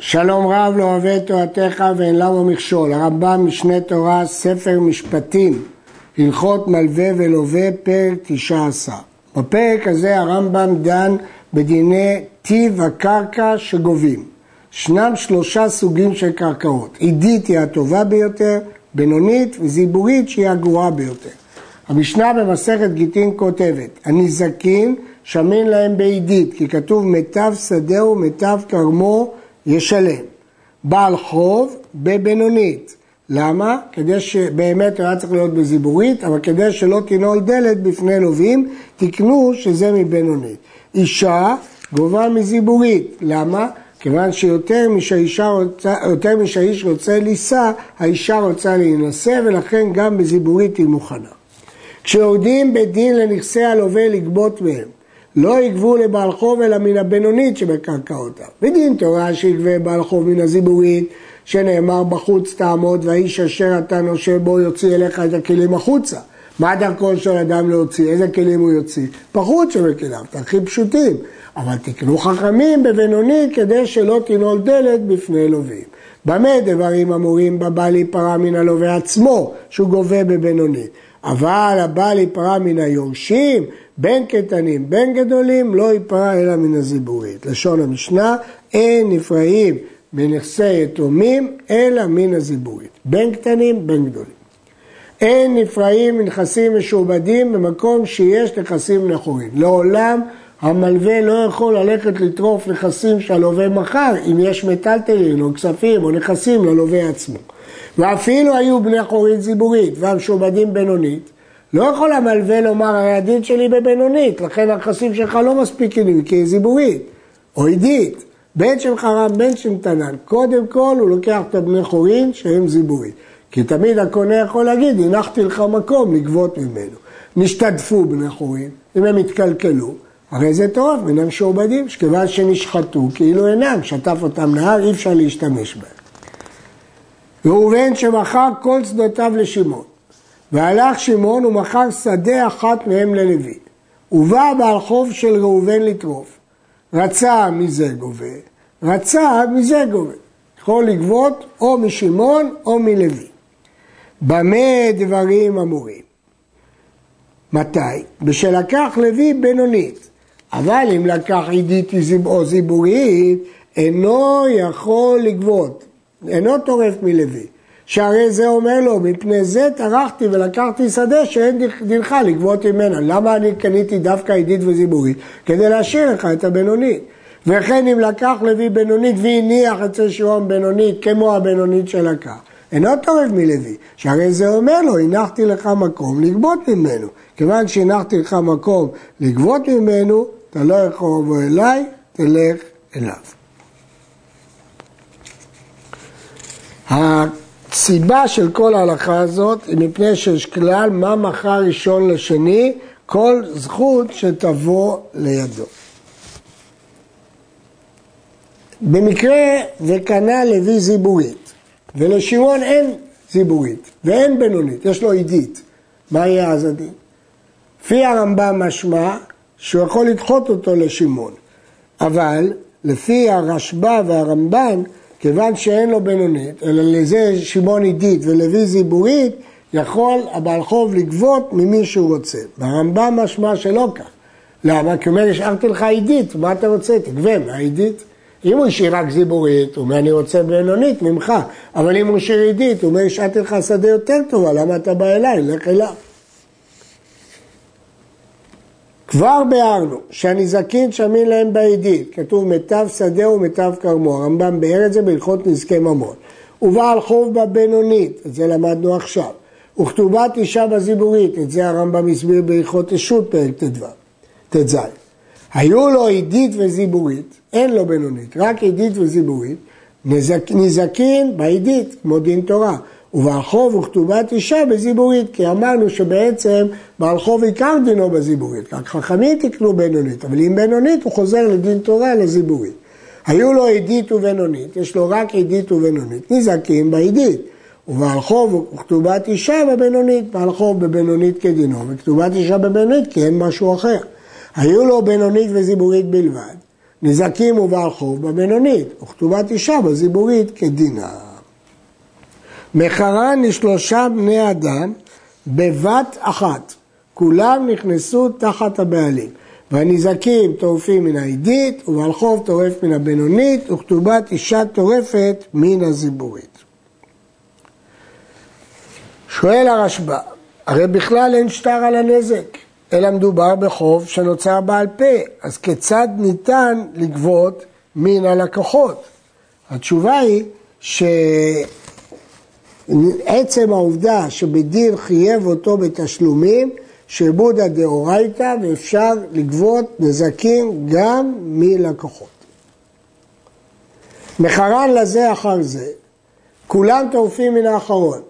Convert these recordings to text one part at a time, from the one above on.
שלום רב לא אוהב את תורתך ואין למה מכשול. הרמב"ם משנה תורה, ספר משפטים, הלכות מלווה ולווה, פרק תשע עשר. בפרק הזה הרמב"ם דן בדיני טיב הקרקע שגובים. שנם שלושה סוגים של קרקעות. עידית היא הטובה ביותר, בינונית וזיבורית שהיא הגרועה ביותר. המשנה במסכת גיטין כותבת, הנזקים שמין להם בעידית, כי כתוב מיטב שדהו מיטב כרמו ישלם. בעל חוב בבינונית. למה? כדי שבאמת היה צריך להיות בזיבורית, אבל כדי שלא תנעול דלת בפני לווים, תקנו שזה מבינונית. אישה גובה מזיבורית. למה? כיוון שיותר משהאיש רוצה לישא, האישה רוצה להינשא, ולכן גם בזיבורית היא מוכנה. כשיורדים בדין לנכסי הלווה לגבות מהם, לא יגבו לבעל חוב אלא מן הבינונית שבקרקעותיו. בדין תורה שיגבה בעל חוב מן הזיבורית, שנאמר בחוץ תעמוד והאיש אשר אתה נושה בו יוציא אליך את הכלים החוצה. מה דרכו של אדם להוציא? איזה כלים הוא יוציא? בחוץ שבכליו, הכי פשוטים. אבל תקנו חכמים בבינונית כדי שלא תנעול דלת בפני לווים. במה דברים אמורים בבא להיפרע מן הלווה עצמו, שהוא גובה בבינונית. אבל הבא להיפרע מן היורשים, בין קטנים בין גדולים, לא ייפרע אלא מן הזיבורית. לשון המשנה, אין נפרעים מנכסי יתומים, אלא מן הזיבורית. בין קטנים בין גדולים. אין נפרעים מנכסים משועבדים במקום שיש נכסים נכורים. לעולם המלווה לא יכול ללכת לטרוף נכסים שהלווה מכר אם יש מטלטלין או כספים או נכסים ללווה עצמו. ואפילו היו בני חורית ציבורית והמשועבדים בינונית, לא יכול המלווה לומר הרי הדין שלי בבינונית, לכן הנכסים שלך לא מספיקים כי היא זיבורית או עידית, בין שם חרם בין שם תנן, קודם כל הוא לוקח את הבני חורין שהם זיבורית. כי תמיד הקונה יכול להגיד, הנחתי לך מקום לגבות ממנו. נשתדפו בני חורין, אם הם התקלקלו, הרי זה טוב מן המשועבדים, שכיוון שנשחטו כאילו אינם, שטף אותם נהר, אי אפשר להשתמש בהם. ראובן שמכר כל שדותיו לשמעון, והלך שמעון ומכר שדה אחת מהם ללוי. ובא בעל חוב של ראובן לטרוף. רצה מזה גובה, רצה מזה גובה. יכול לגבות או משמעון או מלוי. במה דברים אמורים? מתי? בשלקח לוי בינונית. אבל אם לקח עידית או זיבורית, אינו יכול לגבות, אינו טורף מלוי. שהרי זה אומר לו, מפני זה טרחתי ולקחתי שדה שאין דינך לגבות ממנה. למה אני קניתי דווקא עידית וזיבורית? כדי להשאיר לך את הבינונית. וכן אם לקח לוי בינונית והניח אצל שמעון בינונית כמו הבינונית שלקח. אינו טורף מלוי, שהרי זה אומר לו, הנחתי לך מקום לגבות ממנו. כיוון שהנחתי לך מקום לגבות ממנו, אתה לא יכול לבוא אליי, תלך אליו. הסיבה של כל ההלכה הזאת היא מפני שיש כלל מה מכר ראשון לשני, כל זכות שתבוא לידו. במקרה וקנה לוי זיבורית, ולשמעון אין זיבורית ואין בינונית, יש לו עידית, מה יהיה אז הדין? לפי הרמב"ם משמע שהוא יכול לדחות אותו לשמעון. אבל לפי הרשב"א והרמב"ן, כיוון שאין לו בינונית, אלא לזה שמעון עידית ולוי זיבורית, יכול הבעל חוב לגבות ממי שהוא רוצה. והרמב"ם משמע שלא כך. למה? כי הוא אומר, השארתי לך עידית, מה אתה רוצה? תגבה מהעידית. אם הוא השאיר רק זיבורית, הוא אומר, אני רוצה בינונית ממך. אבל אם הוא השאיר עידית, הוא אומר, השארתי לך שדה יותר טובה, למה אתה בא אליי? לך אליו. כבר ביארנו שהנזקין שמין להם בעדית, כתוב מיטב שדה ומיטב כרמו, הרמב"ם ביאר את זה בהלכות נזקי ממון. ובעל חוב בבינונית, את זה למדנו עכשיו. וכתובת אישה בזיבורית, את זה הרמב"ם הסביר בהלכות אישות פרק ט"ו, ט"ז. היו לו עדית וזיבורית, אין לו בינונית, רק עדית וזיבורית, נזק, נזקין בעדית, כמו דין תורה. ובעל חוב וכתובת אישה בזיבורית, כי אמרנו שבעצם בעל חוב עיקר דינו בזיבורית, רק חכמים תקנו בינונית, אבל אם בינונית הוא חוזר לדין תורה לזיבורית. היו לו עדית ובינונית, יש לו רק עדית ובינונית, נזקים בעדית. ובעל חוב וכתובת אישה בבינונית, בעל חוב בבינונית כדינו, וכתובת אישה בבינונית כי אין משהו אחר. היו לו בינונית וזיבורית בלבד, נזקים ובעל חוב בבינונית, וכתובת אישה בזיבורית כדינה. מחרן לשלושה בני אדם בבת אחת, כולם נכנסו תחת הבעלים. והנזקים טורפים מן העידית, ובעל חוב טורף מן הבינונית, וכתובת אישה טורפת מן הזיבורית. שואל הרשב"א, הרי בכלל אין שטר על הנזק, אלא מדובר בחוב שנוצר בעל פה, אז כיצד ניתן לגבות מן הלקוחות? התשובה היא שעצם העובדה שבדין חייב אותו בתשלומים, שעבודה דאורייתא ואפשר לגבות נזקים גם מלקוחות. מחרן לזה אחר זה, כולם טורפים מן האחרון.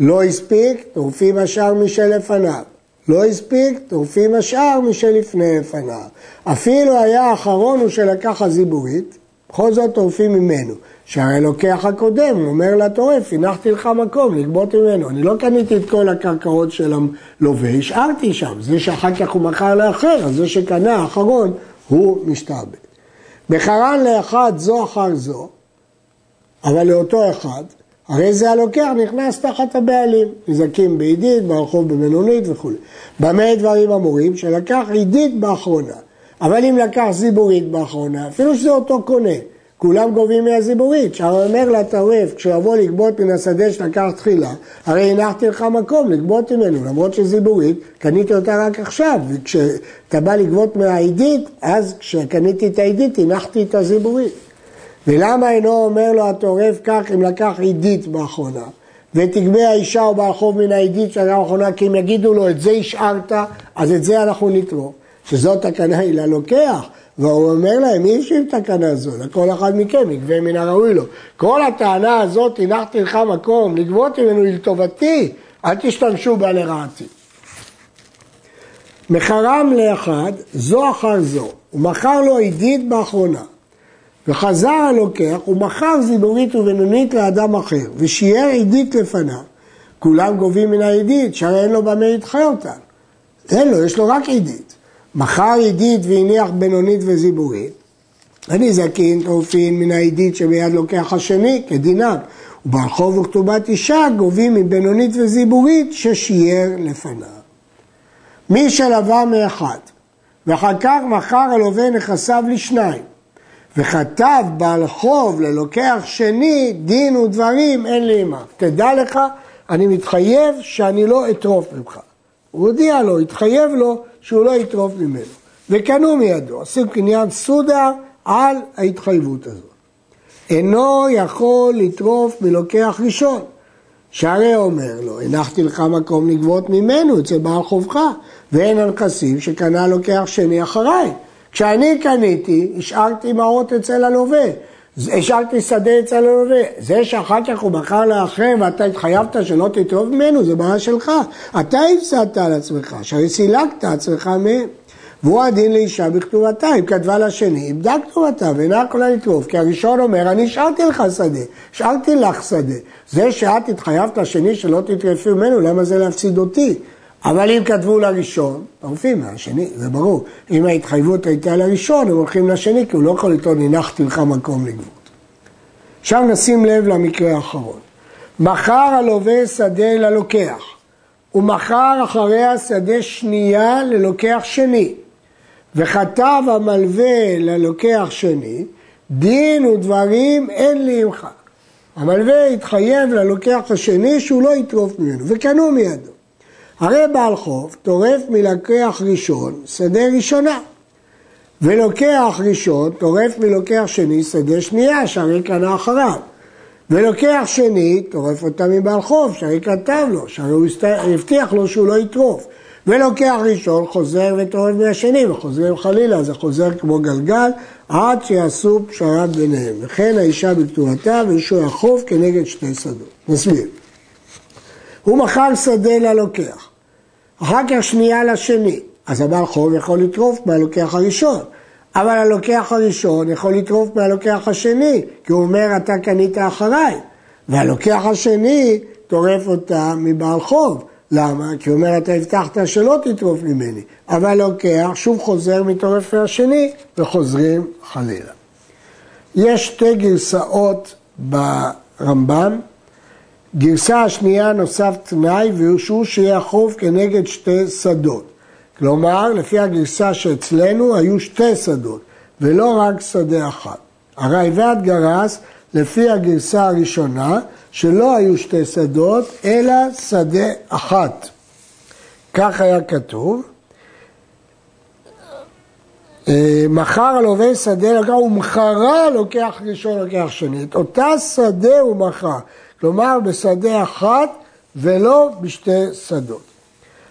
לא הספיק, טורפים השאר משלפניו. לא הספיק, טורפים השאר משלפני לפניו. אפילו היה האחרון הוא שלקח הזיבורית, בכל זאת טורפים ממנו. שהרי לוקח הקודם, אומר לטורף, הנחתי לך מקום לגבות ממנו. אני לא קניתי את כל הקרקעות של הלווה, השארתי שם. זה שאחר כך הוא מכר לאחר, אז זה שקנה האחרון הוא משתעבד. בחרן לאחד זו אחר זו, אבל לאותו אחד, הרי זה הלוקח נכנס תחת הבעלים, נזקים בעידית, ברחוב במלונית וכו'. במה דברים אמורים? שלקח עידית באחרונה, אבל אם לקח זיבורית באחרונה, אפילו שזה אותו קונה, כולם גובים מהזיבורית, שהרי אומר לטרף, כשיבוא לגבות מן השדה שלקח תחילה, הרי הנחתי לך מקום לגבות ממנו, למרות שזיבורית, קניתי אותה רק עכשיו, וכשאתה בא לגבות מהעידית, אז כשקניתי את העידית, הנחתי את הזיבורית. ולמה אינו אומר לו הטורף כך אם לקח עידית באחרונה? ותגבה האישה או בעל חוב מן העידית של האחרונה, כי אם יגידו לו את זה השארת, אז את זה אנחנו נתרום. שזאת תקנה היא ללוקח. והוא אומר להם, מי ישיב תקנה זו? לכל אחד מכם יגבה מן הראוי לו. כל הטענה הזאת, הנחתי לך מקום לגבות ממנו לטובתי, אל תשתמשו בה לרעתי. מחרם לאחד, זו אחר זו, הוא מכר לו עידית באחרונה. וחזר הלוקח ומכר זיבורית ובינונית לאדם אחר, ושיער עידית לפניו. כולם גובים מן העידית, שהרי אין לו במה לדחה אותה. אין לו, יש לו רק עידית. מכר עידית והניח בינונית וזיבורית, הנזקין טורפין מן העידית שביד לוקח השני, כדינם. וברחוב וכתובת אישה גובים מבינונית וזיבורית ששיער לפניו. מי שלווה מאחד, ואחר כך מכר הלווה נכסיו לשניים, וכתב בעל חוב ללוקח שני, דין ודברים אין לי עמך. תדע לך, אני מתחייב שאני לא אטרוף ממך. הוא הודיע לו, התחייב לו שהוא לא יטרוף ממנו. וקנו מידו, עושים קניין סודה על ההתחייבות הזאת. אינו יכול לטרוף מלוקח ראשון. שהרי אומר לו, הנחתי לך מקום לגבות ממנו אצל בעל חובך, ואין הנכסים שקנה לוקח שני אחריי. כשאני קניתי, השארתי מעות אצל הלווה. השארתי שדה אצל הלווה. זה שאחר כך הוא מכר לאחר ואתה התחייבת שלא תטרוף ממנו, זה בעיה שלך. אתה הפסדת על עצמך, שהרי סילקת עצמך מהם. והוא הדין לאישה בכתובתה, אם כתבה לשני, איבדה כתובתה ואינה יכולה לטרוף, כי הראשון אומר, אני השארתי לך שדה, השארתי לך שדה. זה שאת התחייבת לשני שלא תטרפי ממנו, למה זה להפסיד אותי? אבל אם כתבו לראשון, טורפים מהשני, זה ברור. אם ההתחייבות הייתה לראשון, הם הולכים לשני, כי הוא לא יכול לטעון, הנחתי לך מקום לגבות. עכשיו נשים לב למקרה האחרון. מכר הלווה שדה ללוקח, ומכר אחריה שדה שנייה ללוקח שני, וכתב המלווה ללוקח שני, דין ודברים אין לי עמך. המלווה התחייב ללוקח השני שהוא לא יטרוף ממנו, וקנו מידו. הרי בעל חוב טורף מלקח ראשון שדה ראשונה, ולוקח ראשון טורף מלוקח שני שדה שנייה, שהרי קנה אחריו. ולוקח שני, טורף אותה מבעל חוב, שהרי כתב לו, שהרי הוא הבטיח לו שהוא לא יטרוף. ולוקח ראשון, חוזר וטורף מהשני, וחוזרים חלילה, זה חוזר כמו גלגל, עד שיעשו פשרה ביניהם. וכן האישה בכתובתה ואישו החוב כנגד שתי שדות. נסביר. הוא מכר שדה ללוקח, אחר כך שנייה לשני, אז הבעל חוב יכול לטרוף מהלוקח הראשון, אבל הלוקח הראשון יכול לטרוף מהלוקח השני, כי הוא אומר אתה קנית אחריי, והלוקח השני טורף אותה מבעל חוב, למה? כי הוא אומר, אתה הבטחת שלא תטרוף ממני, אבל לוקח, שוב חוזר מטורף מהשני, וחוזרים חלילה. יש שתי גרסאות ברמב"ם. גרסה השנייה נוסף תנאי, והוא שיהיה החוב כנגד שתי שדות. כלומר, לפי הגרסה שאצלנו היו שתי שדות, ולא רק שדה אחת. הראיבד גרס לפי הגרסה הראשונה, שלא היו שתי שדות, אלא שדה אחת. כך היה כתוב. אה, מכר הלווה שדה לקח, ומכרה לוקח ראשון, לוקח שני. את אותה שדה הוא מכר. כלומר, בשדה אחת ולא בשתי שדות.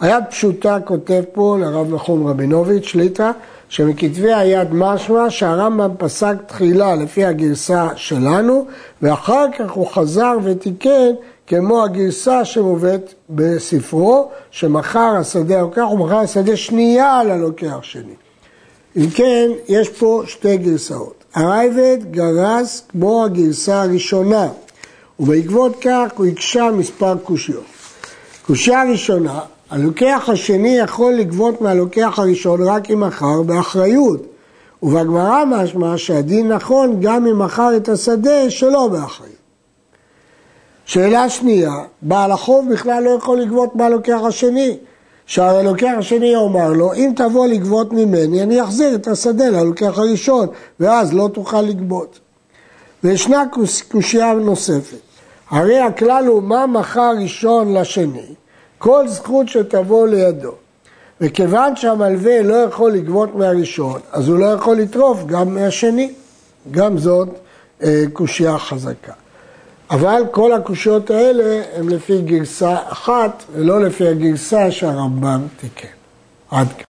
היד פשוטה כותב פה לרב נחום רבינוביץ', שליטה, שמכתבי היד משמע שהרמב"ם פסק תחילה לפי הגרסה שלנו, ואחר כך הוא חזר ותיקן כמו הגרסה שמובאת בספרו, שמכר השדה הלוקח ומכר השדה שנייה על הלוקח שני. אם כן, יש פה שתי גרסאות. הרייבד גרס כמו הגרסה הראשונה, ובעקבות כך הוא הקשה מספר קושיות. קושייה ראשונה, הלוקח השני יכול לגבות מהלוקח הראשון רק אם מכר באחריות. ובגמרא משמע שהדין נכון גם אם מכר את השדה שלא באחריות. שאלה שנייה, בעל החוב בכלל לא יכול לגבות מהלוקח השני. שהרי הלוקח השני אומר לו, אם תבוא לגבות ממני, אני אחזיר את השדה ללוקח הראשון, ואז לא תוכל לגבות. וישנה קושייה נוספת. הרי הכלל הוא מה מכר ראשון לשני, כל זכות שתבוא לידו. וכיוון שהמלווה לא יכול לגבות מהראשון, אז הוא לא יכול לטרוף גם מהשני. גם זאת אה, קושייה חזקה. אבל כל הקושיות האלה הן לפי גרסה אחת ולא לפי הגרסה שהרמב"ם תיקן. עד כאן.